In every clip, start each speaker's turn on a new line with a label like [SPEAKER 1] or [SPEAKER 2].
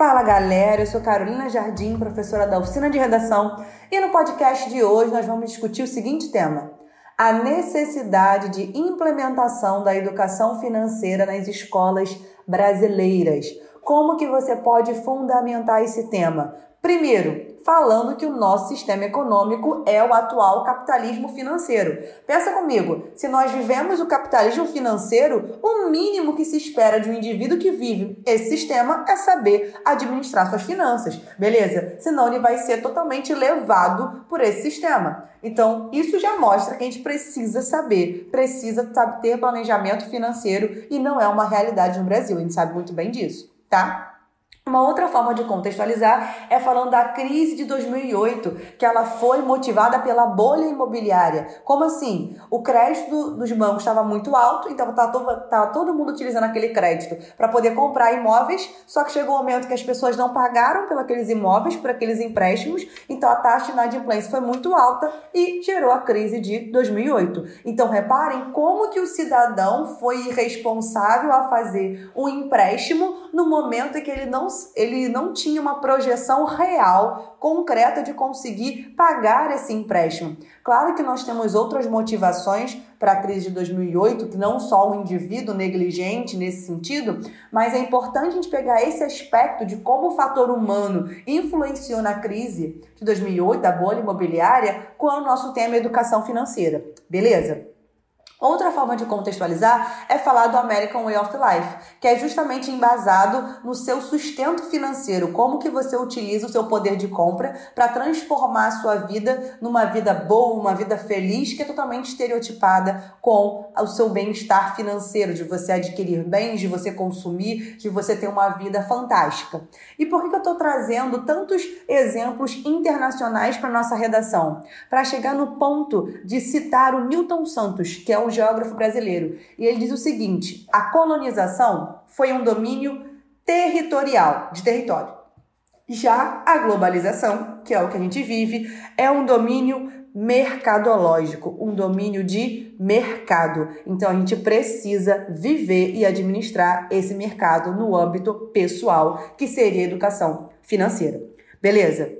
[SPEAKER 1] Fala galera, eu sou Carolina Jardim, professora da oficina de redação, e no podcast de hoje nós vamos discutir o seguinte tema: a necessidade de implementação da educação financeira nas escolas brasileiras. Como que você pode fundamentar esse tema? Primeiro, falando que o nosso sistema econômico é o atual capitalismo financeiro. Pensa comigo, se nós vivemos o capitalismo financeiro, o mínimo que se espera de um indivíduo que vive esse sistema é saber administrar suas finanças, beleza? Senão ele vai ser totalmente levado por esse sistema. Então, isso já mostra que a gente precisa saber, precisa ter planejamento financeiro e não é uma realidade no Brasil, a gente sabe muito bem disso, tá? Uma outra forma de contextualizar é falando da crise de 2008, que ela foi motivada pela bolha imobiliária. Como assim? O crédito dos bancos estava muito alto, então estava todo, todo mundo utilizando aquele crédito para poder comprar imóveis, só que chegou o um momento que as pessoas não pagaram pelos imóveis, por aqueles empréstimos, então a taxa de inadimplência foi muito alta e gerou a crise de 2008. Então reparem como que o cidadão foi responsável a fazer um empréstimo no momento em que ele não ele não tinha uma projeção real, concreta de conseguir pagar esse empréstimo. Claro que nós temos outras motivações para a crise de 2008, que não só um indivíduo negligente nesse sentido, mas é importante a gente pegar esse aspecto de como o fator humano influenciou na crise de 2008 da bolha imobiliária quando o nosso tema educação financeira. Beleza? Outra forma de contextualizar é falar do American Way of Life, que é justamente embasado no seu sustento financeiro, como que você utiliza o seu poder de compra para transformar a sua vida numa vida boa, uma vida feliz, que é totalmente estereotipada com o seu bem-estar financeiro, de você adquirir bens, de você consumir, de você ter uma vida fantástica. E por que eu estou trazendo tantos exemplos internacionais para nossa redação? Para chegar no ponto de citar o Newton Santos, que é um geógrafo brasileiro. E ele diz o seguinte: a colonização foi um domínio territorial, de território. Já a globalização, que é o que a gente vive, é um domínio mercadológico, um domínio de mercado. Então a gente precisa viver e administrar esse mercado no âmbito pessoal, que seria educação financeira. Beleza?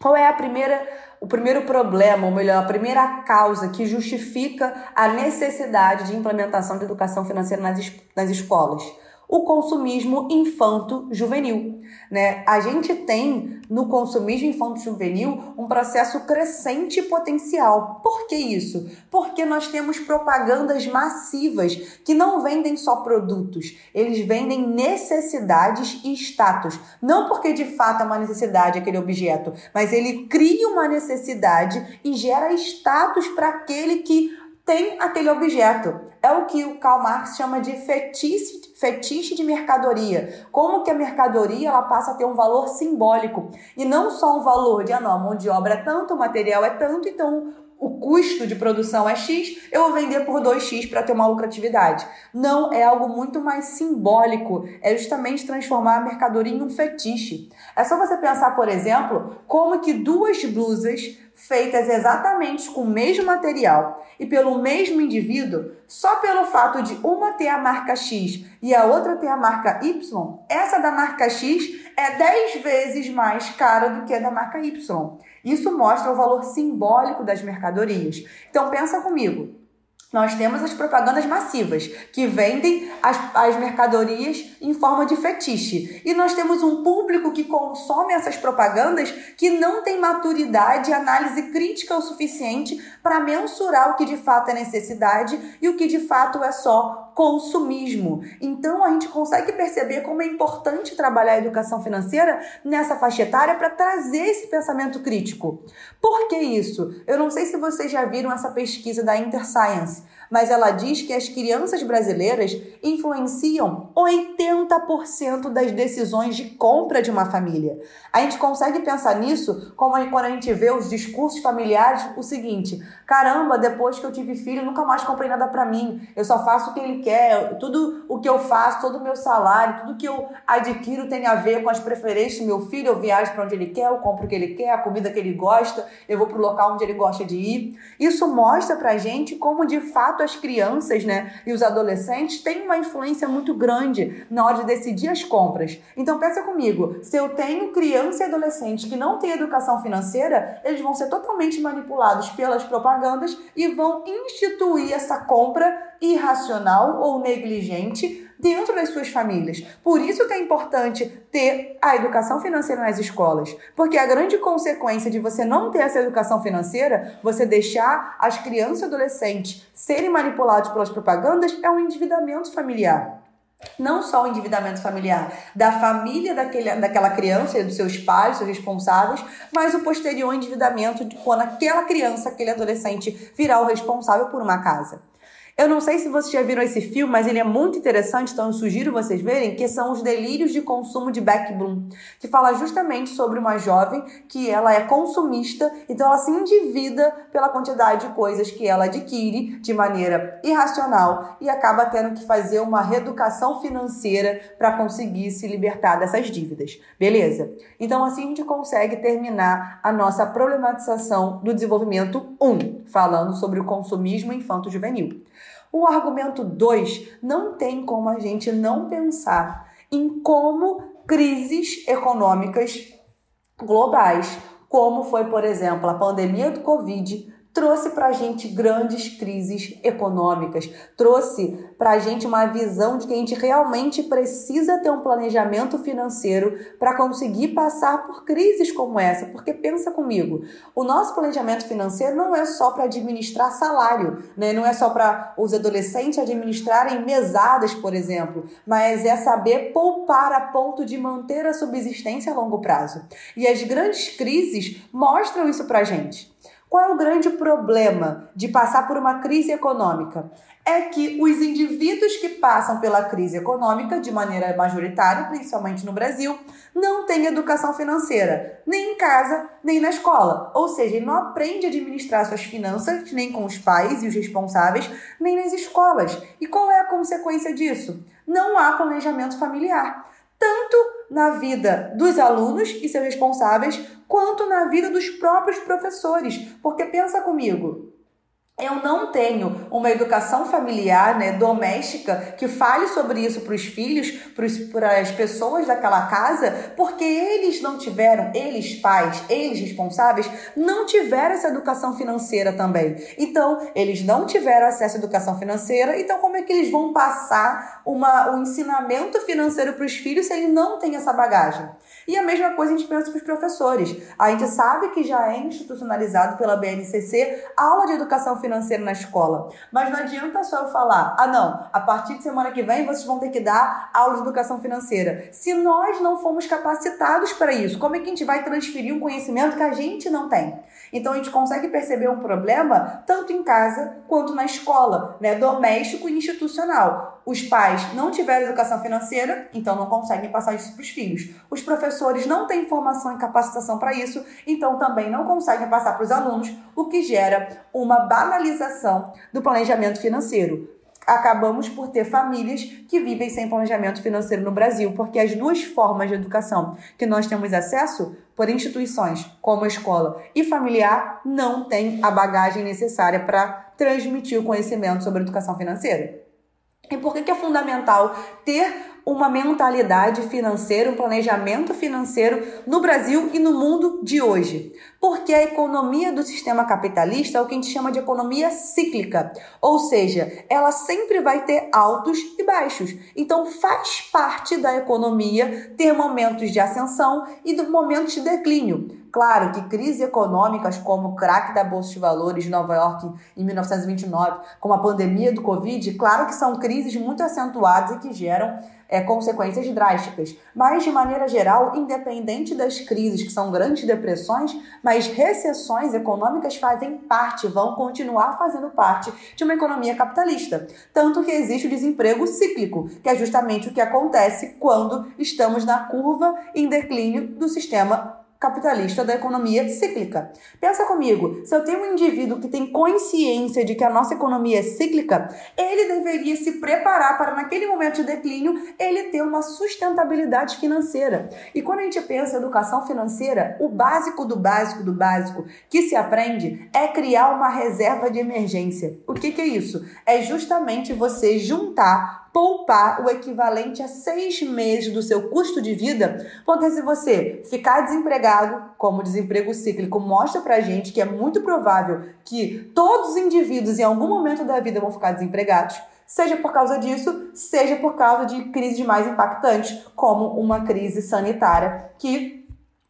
[SPEAKER 1] Qual é a primeira o primeiro problema, ou melhor, a primeira causa que justifica a necessidade de implementação de educação financeira nas, nas escolas? O consumismo infanto-juvenil. Né? A gente tem no consumismo infanto-juvenil um processo crescente potencial. Por que isso? Porque nós temos propagandas massivas que não vendem só produtos, eles vendem necessidades e status. Não porque de fato é uma necessidade aquele objeto, mas ele cria uma necessidade e gera status para aquele que tem aquele objeto. É o que o Karl Marx chama de fetiche fetiche de mercadoria. Como que a mercadoria ela passa a ter um valor simbólico e não só um valor de ah, não, a mão de obra é tanto, o material é tanto, então o custo de produção é X, eu vou vender por 2X para ter uma lucratividade. Não, é algo muito mais simbólico, é justamente transformar a mercadoria em um fetiche. É só você pensar, por exemplo, como que duas blusas feitas exatamente com o mesmo material e pelo mesmo indivíduo, só pelo fato de uma ter a marca X e a outra ter a marca Y, essa da marca X é 10 vezes mais cara do que a da marca Y. Isso mostra o valor simbólico das mercadorias. Então pensa comigo. Nós temos as propagandas massivas, que vendem as, as mercadorias em forma de fetiche. E nós temos um público que consome essas propagandas que não tem maturidade e análise crítica o suficiente para mensurar o que de fato é necessidade e o que de fato é só consumismo. Então a gente consegue perceber como é importante trabalhar a educação financeira nessa faixa etária para trazer esse pensamento crítico. Por que isso? Eu não sei se vocês já viram essa pesquisa da InterScience, mas ela diz que as crianças brasileiras influenciam 80% das decisões de compra de uma família. A gente consegue pensar nisso como quando a gente vê os discursos familiares, o seguinte: caramba, depois que eu tive filho, nunca mais comprei nada para mim. Eu só faço o que ele quer quer, tudo o que eu faço, todo o meu salário, tudo que eu adquiro tem a ver com as preferências do meu filho. Eu viajo para onde ele quer, eu compro o que ele quer, a comida que ele gosta, eu vou para o local onde ele gosta de ir. Isso mostra pra gente como de fato as crianças, né, e os adolescentes têm uma influência muito grande na hora de decidir as compras. Então pensa comigo, se eu tenho criança e adolescente que não têm educação financeira, eles vão ser totalmente manipulados pelas propagandas e vão instituir essa compra irracional ou negligente dentro das suas famílias. Por isso que é importante ter a educação financeira nas escolas, porque a grande consequência de você não ter essa educação financeira, você deixar as crianças e adolescentes serem manipulados pelas propagandas, é um endividamento familiar não só o endividamento familiar da família daquele, daquela criança dos seus pais, seus responsáveis, mas o posterior endividamento de quando aquela criança, aquele adolescente virar o responsável por uma casa. Eu não sei se vocês já viram esse filme, mas ele é muito interessante, então eu sugiro vocês verem, que são os delírios de consumo de Beck Bloom, que fala justamente sobre uma jovem que ela é consumista, então ela se endivida pela quantidade de coisas que ela adquire de maneira irracional e acaba tendo que fazer uma reeducação financeira para conseguir se libertar dessas dívidas. Beleza? Então assim a gente consegue terminar a nossa problematização do desenvolvimento 1, falando sobre o consumismo infanto-juvenil. O argumento 2 não tem como a gente não pensar em como crises econômicas globais, como foi, por exemplo, a pandemia do Covid, trouxe para a gente grandes crises econômicas, trouxe para a gente uma visão de que a gente realmente precisa ter um planejamento financeiro para conseguir passar por crises como essa. Porque pensa comigo, o nosso planejamento financeiro não é só para administrar salário, né? não é só para os adolescentes administrarem mesadas, por exemplo, mas é saber poupar a ponto de manter a subsistência a longo prazo. E as grandes crises mostram isso para a gente. Qual é o grande problema de passar por uma crise econômica? É que os indivíduos que passam pela crise econômica de maneira majoritária, principalmente no Brasil, não têm educação financeira, nem em casa, nem na escola. Ou seja, ele não aprende a administrar suas finanças, nem com os pais e os responsáveis, nem nas escolas. E qual é a consequência disso? Não há planejamento familiar tanto na vida dos alunos e seus responsáveis, quanto na vida dos próprios professores. Porque pensa comigo, eu não tenho uma educação familiar, né, doméstica, que fale sobre isso para os filhos, para as pessoas daquela casa, porque eles não tiveram, eles pais, eles responsáveis, não tiveram essa educação financeira também. Então, eles não tiveram acesso à educação financeira, então como é que eles vão passar uma, um ensinamento financeiro para os filhos se ele não tem essa bagagem? E a mesma coisa a gente pensa para os professores. A gente sabe que já é institucionalizado pela BNCC a aula de educação financeira na escola. Mas não adianta só eu falar, ah não, a partir de semana que vem vocês vão ter que dar aula de educação financeira. Se nós não fomos capacitados para isso, como é que a gente vai transferir um conhecimento que a gente não tem? Então a gente consegue perceber um problema tanto em casa quanto na escola, né? Doméstico e institucional. Os pais não tiveram educação financeira, então não conseguem passar isso para os filhos. Os professores não têm formação e capacitação para isso, então também não conseguem passar para os alunos, o que gera uma banalização do planejamento financeiro acabamos por ter famílias que vivem sem planejamento financeiro no Brasil, porque as duas formas de educação que nós temos acesso por instituições como a escola e familiar não têm a bagagem necessária para transmitir o conhecimento sobre educação financeira. E por que, que é fundamental ter uma mentalidade financeira, um planejamento financeiro no Brasil e no mundo de hoje? Porque a economia do sistema capitalista é o que a gente chama de economia cíclica, ou seja, ela sempre vai ter altos e baixos. Então faz parte da economia ter momentos de ascensão e momentos de declínio. Claro que crises econômicas como o craque da Bolsa de Valores de Nova York em 1929, como a pandemia do Covid, claro que são crises muito acentuadas e que geram é, consequências drásticas. Mas, de maneira geral, independente das crises, que são grandes depressões, mas recessões econômicas fazem parte, vão continuar fazendo parte de uma economia capitalista. Tanto que existe o desemprego cíclico, que é justamente o que acontece quando estamos na curva em declínio do sistema capitalista da economia cíclica. Pensa comigo, se eu tenho um indivíduo que tem consciência de que a nossa economia é cíclica, ele deveria se preparar para naquele momento de declínio ele ter uma sustentabilidade financeira. E quando a gente pensa em educação financeira, o básico do básico do básico que se aprende é criar uma reserva de emergência. O que, que é isso? É justamente você juntar poupar o equivalente a seis meses do seu custo de vida, porque se você ficar desempregado, como o desemprego cíclico mostra pra gente que é muito provável que todos os indivíduos em algum momento da vida vão ficar desempregados, seja por causa disso, seja por causa de crises mais impactantes, como uma crise sanitária que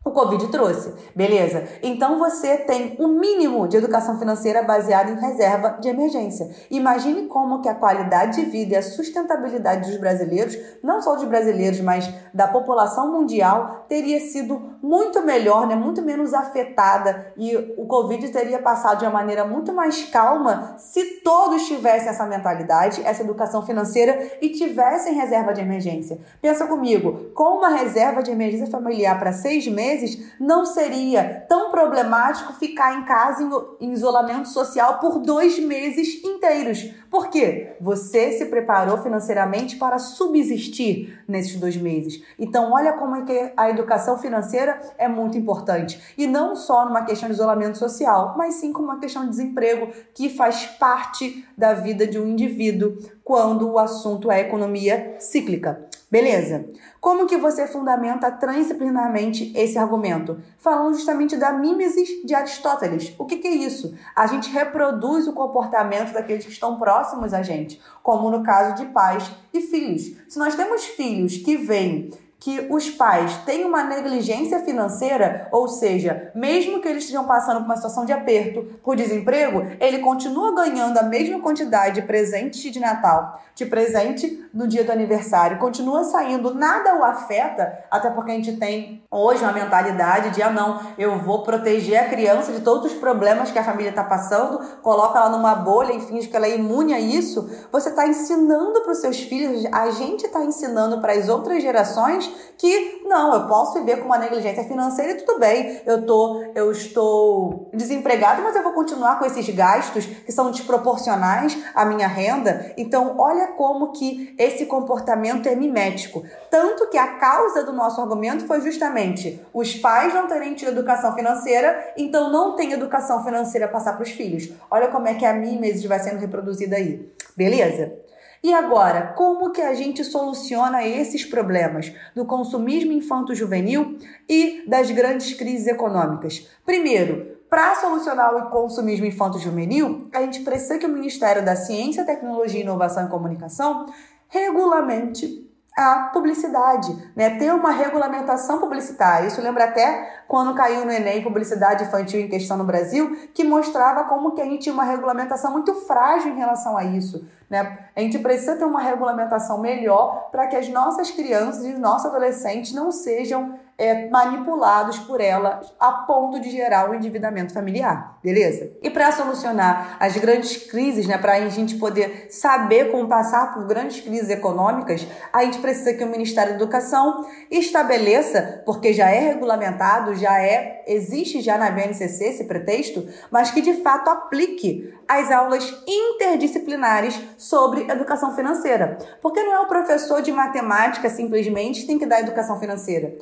[SPEAKER 1] o Covid trouxe, beleza? Então você tem o um mínimo de educação financeira baseada em reserva de emergência. Imagine como que a qualidade de vida e a sustentabilidade dos brasileiros, não só dos brasileiros, mas da população mundial, teria sido muito melhor, né? muito menos afetada e o Covid teria passado de uma maneira muito mais calma se todos tivessem essa mentalidade, essa educação financeira e tivessem reserva de emergência. Pensa comigo, com uma reserva de emergência familiar para seis meses, não seria tão problemático ficar em casa em isolamento social por dois meses inteiros. Por quê? Você se preparou financeiramente para subsistir nesses dois meses. Então, olha como é que a educação financeira é muito importante. E não só numa questão de isolamento social, mas sim como uma questão de desemprego que faz parte da vida de um indivíduo quando o assunto é economia cíclica. Beleza? Como que você fundamenta transdisciplinarmente esse argumento? Falando justamente da mimesis de Aristóteles. O que, que é isso? A gente reproduz o comportamento daqueles que estão próximos a gente, como no caso de pais e filhos. Se nós temos filhos que vêm que os pais têm uma negligência financeira, ou seja, mesmo que eles estejam passando por uma situação de aperto, por desemprego, ele continua ganhando a mesma quantidade de presente de Natal, de presente no dia do aniversário, continua saindo, nada o afeta, até porque a gente tem hoje uma mentalidade de, ah não, eu vou proteger a criança de todos os problemas que a família está passando, coloca ela numa bolha e finge que ela é imune a isso. Você está ensinando para os seus filhos, a gente está ensinando para as outras gerações que não, eu posso viver com uma negligência financeira e tudo bem, eu tô, eu estou desempregado, mas eu vou continuar com esses gastos que são desproporcionais à minha renda. Então, olha como que esse comportamento é mimético. Tanto que a causa do nosso argumento foi justamente os pais não terem tido educação financeira, então não tem educação financeira a passar para os filhos. Olha como é que a mimesis vai sendo reproduzida aí. Beleza? E agora, como que a gente soluciona esses problemas do consumismo infanto-juvenil e das grandes crises econômicas? Primeiro, para solucionar o consumismo infanto-juvenil, a gente precisa que o Ministério da Ciência, Tecnologia, Inovação e Comunicação regulamente a publicidade, né? Ter uma regulamentação publicitária. Isso lembra até quando caiu no Enem publicidade infantil em questão no Brasil, que mostrava como que a gente tinha uma regulamentação muito frágil em relação a isso. Né? A gente precisa ter uma regulamentação melhor para que as nossas crianças e os nossos adolescentes não sejam é, manipulados por ela a ponto de gerar o um endividamento familiar, beleza? E para solucionar as grandes crises, né, para a gente poder saber como passar por grandes crises econômicas, a gente precisa que o Ministério da Educação estabeleça, porque já é regulamentado, já é existe já na BNCC esse pretexto, mas que de fato aplique as aulas interdisciplinares sobre educação financeira. Porque não é o professor de matemática simplesmente que tem que dar educação financeira.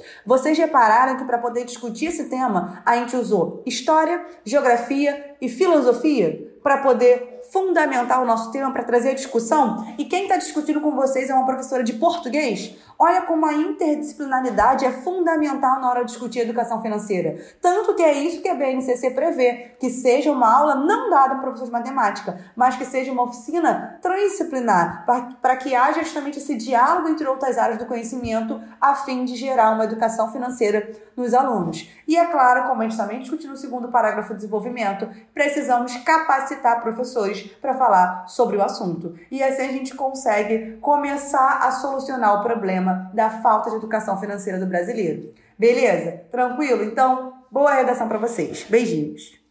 [SPEAKER 1] Vocês repararam que para poder discutir esse tema, a gente usou história, geografia e filosofia para poder fundamentar o nosso tema, para trazer a discussão. E quem está discutindo com vocês é uma professora de português. Olha como a interdisciplinaridade é fundamental na hora de discutir educação financeira. Tanto que é isso que a BNCC prevê, que seja uma aula não dada para professores de matemática, mas que seja uma oficina transdisciplinar, para que haja justamente esse diálogo entre outras áreas do conhecimento, a fim de gerar uma educação financeira nos alunos. E é claro, como a gente também discutiu no segundo parágrafo do desenvolvimento, precisamos capacitar professores para falar sobre o assunto. E assim a gente consegue começar a solucionar o problema da falta de educação financeira do brasileiro. Beleza? Tranquilo? Então, boa redação para vocês. Beijinhos.